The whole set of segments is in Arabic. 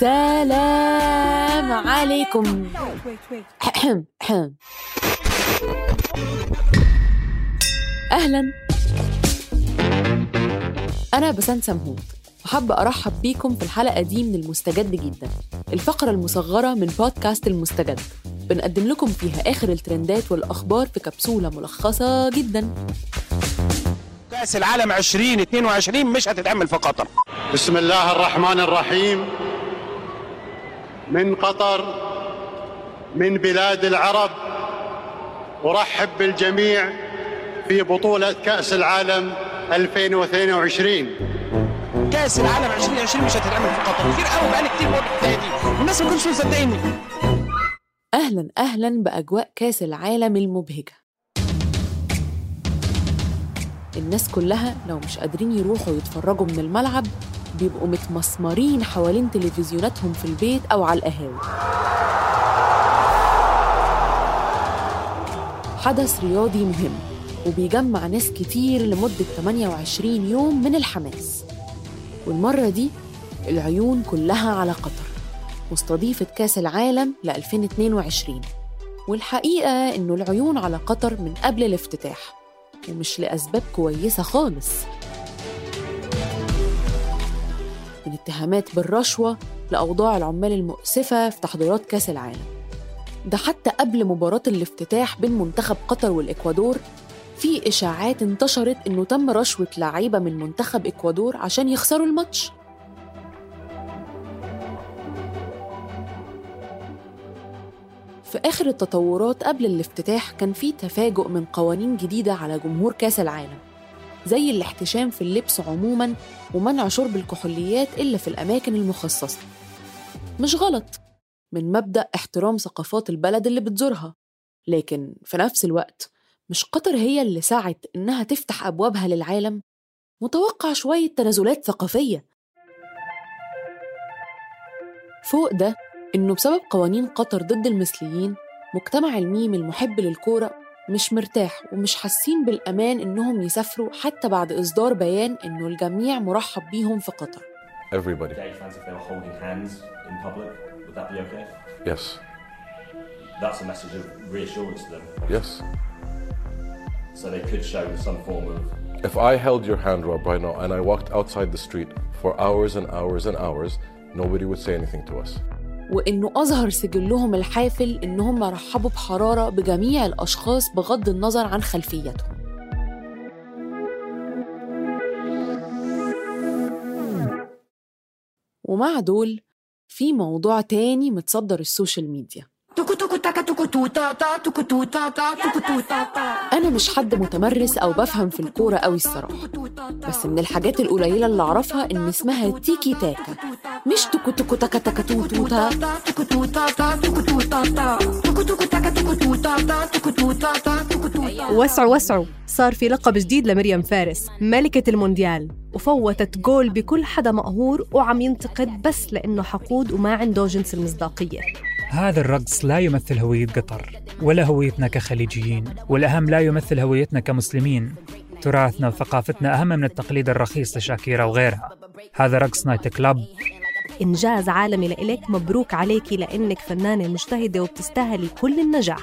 سلام عليكم. أهلا. أنا بسنت سمهوت. وحابة أرحب بيكم في الحلقة دي من المستجد جدا. الفقرة المصغرة من بودكاست المستجد. بنقدم لكم فيها آخر الترندات والأخبار في كبسولة ملخصة جدا. كأس العالم 2022 مش هتتعمل في قطر. بسم الله الرحمن الرحيم. من قطر من بلاد العرب. أرحب بالجميع في بطولة كأس العالم 2022 كأس العالم 2020 مش هتتعمل في قطر. كتير قوي بقالي كتير بقول دي والناس ما كانتش مصدقيني أهلا أهلا بأجواء كأس العالم المبهجة. الناس كلها لو مش قادرين يروحوا يتفرجوا من الملعب بيبقوا متمسمرين حوالين تلفزيوناتهم في البيت أو على القهاوي. حدث رياضي مهم وبيجمع ناس كتير لمدة 28 يوم من الحماس. والمرة دي العيون كلها على قطر مستضيفة كأس العالم ل 2022 والحقيقة إنه العيون على قطر من قبل الافتتاح ومش لأسباب كويسة خالص. من اتهامات بالرشوة لأوضاع العمال المؤسفة في تحضيرات كأس العالم. ده حتى قبل مباراة الافتتاح بين منتخب قطر والإكوادور في إشاعات انتشرت إنه تم رشوة لعيبة من منتخب إكوادور عشان يخسروا الماتش. في آخر التطورات قبل الافتتاح كان في تفاجؤ من قوانين جديدة على جمهور كأس العالم. زي الاحتشام في اللبس عموماً ومنع شرب الكحوليات إلا في الأماكن المخصصة. مش غلط. من مبدأ احترام ثقافات البلد اللي بتزورها. لكن في نفس الوقت مش قطر هي اللي سعت إنها تفتح أبوابها للعالم؟ متوقع شوية تنازلات ثقافية. فوق ده إنه بسبب قوانين قطر ضد المثليين مجتمع الميم المحب للكورة مش مرتاح ومش حاسين بالأمان إنهم يسافروا حتى بعد إصدار بيان إنه الجميع مرحب بيهم في قطر Everybody. gay fans if they were holding hands in public? Would that be okay? Yes. That's a message of reassurance to them. Yes. So they could show some form of If I held your hand, Rob, right now, and I walked outside the street for hours and hours and hours, nobody would say anything to us. وإنه أظهر سجلهم الحافل إنهم رحبوا بحرارة بجميع الأشخاص بغض النظر عن خلفيتهم. ومع دول في موضوع تاني متصدر السوشيال ميديا. أنا مش حد متمرس أو بفهم في الكورة أوي الصراحة. بس من الحاجات القليلة اللي أعرفها إن اسمها تيكي تاكا. مش توكو توكو تاكا تاكا تو توتا وسعوا وسعوا صار في لقب جديد لمريم فارس ملكة المونديال. وفوتت جول بكل حدا مقهور وعم ينتقد بس لأنه حقود وما عنده جنس المصداقية. هذا الرقص لا يمثل هوية قطر ولا هويتنا كخليجيين والأهم لا يمثل هويتنا كمسلمين. تراثنا وثقافتنا أهم من التقليد الرخيص لشاكيرا وغيرها. هذا رقص night club. إنجاز عالمي لإلك مبروك عليكي لأنك فنانة مجتهدة وبتستاهلي كل النجاح.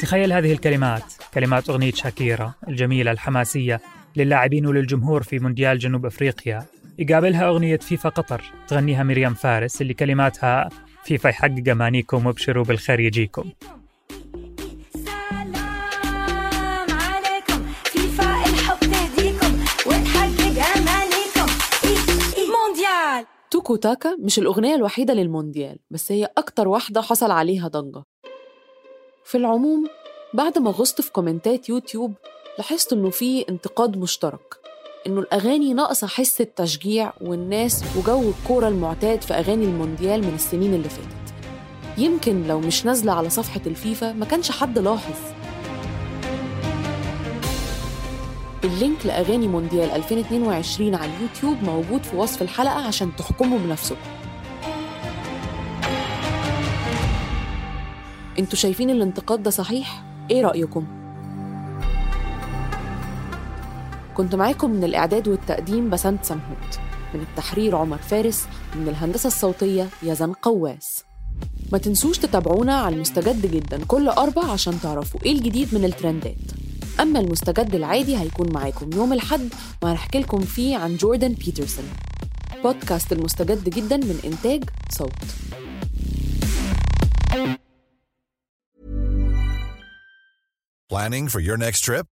تخيل هذه الكلمات كلمات أغنية شاكيرا الجميلة الحماسية للاعبين وللجمهور في مونديال جنوب أفريقيا. يقابلها أغنية فيفا قطر تغنيها مريم فارس اللي كلماتها فيفا يحقق أمانيكم وابشروا بالخير يجيكم. توكو تاكا مش الأغنية الوحيدة للمونديال بس هي أكتر واحدة حصل عليها ضجة. في العموم بعد ما غصت في كومنتات يوتيوب لاحظت إنه في انتقاد مشترك. إنه الأغاني ناقصة حس التشجيع والناس وجو الكورة المعتاد في أغاني المونديال من السنين اللي فاتت يمكن لو مش نازلة على صفحة الفيفا ما كانش حد لاحظ اللينك لأغاني مونديال 2022 على اليوتيوب موجود في وصف الحلقة عشان تحكموا بنفسكم أنتوا شايفين الانتقاد ده صحيح؟ إيه رأيكم؟ كنت معاكم من الإعداد والتقديم بسنت سمهوت من التحرير عمر فارس من الهندسة الصوتية يزن قواس. ما تنسوش تتابعونا على المستجد جدا كل أربع عشان تعرفوا إيه الجديد من الترندات. أما المستجد العادي هيكون معاكم يوم الحد وهنحكي لكم فيه عن جوردن بيترسون. بودكاست المستجد جدا من إنتاج صوت. Planning for your next trip?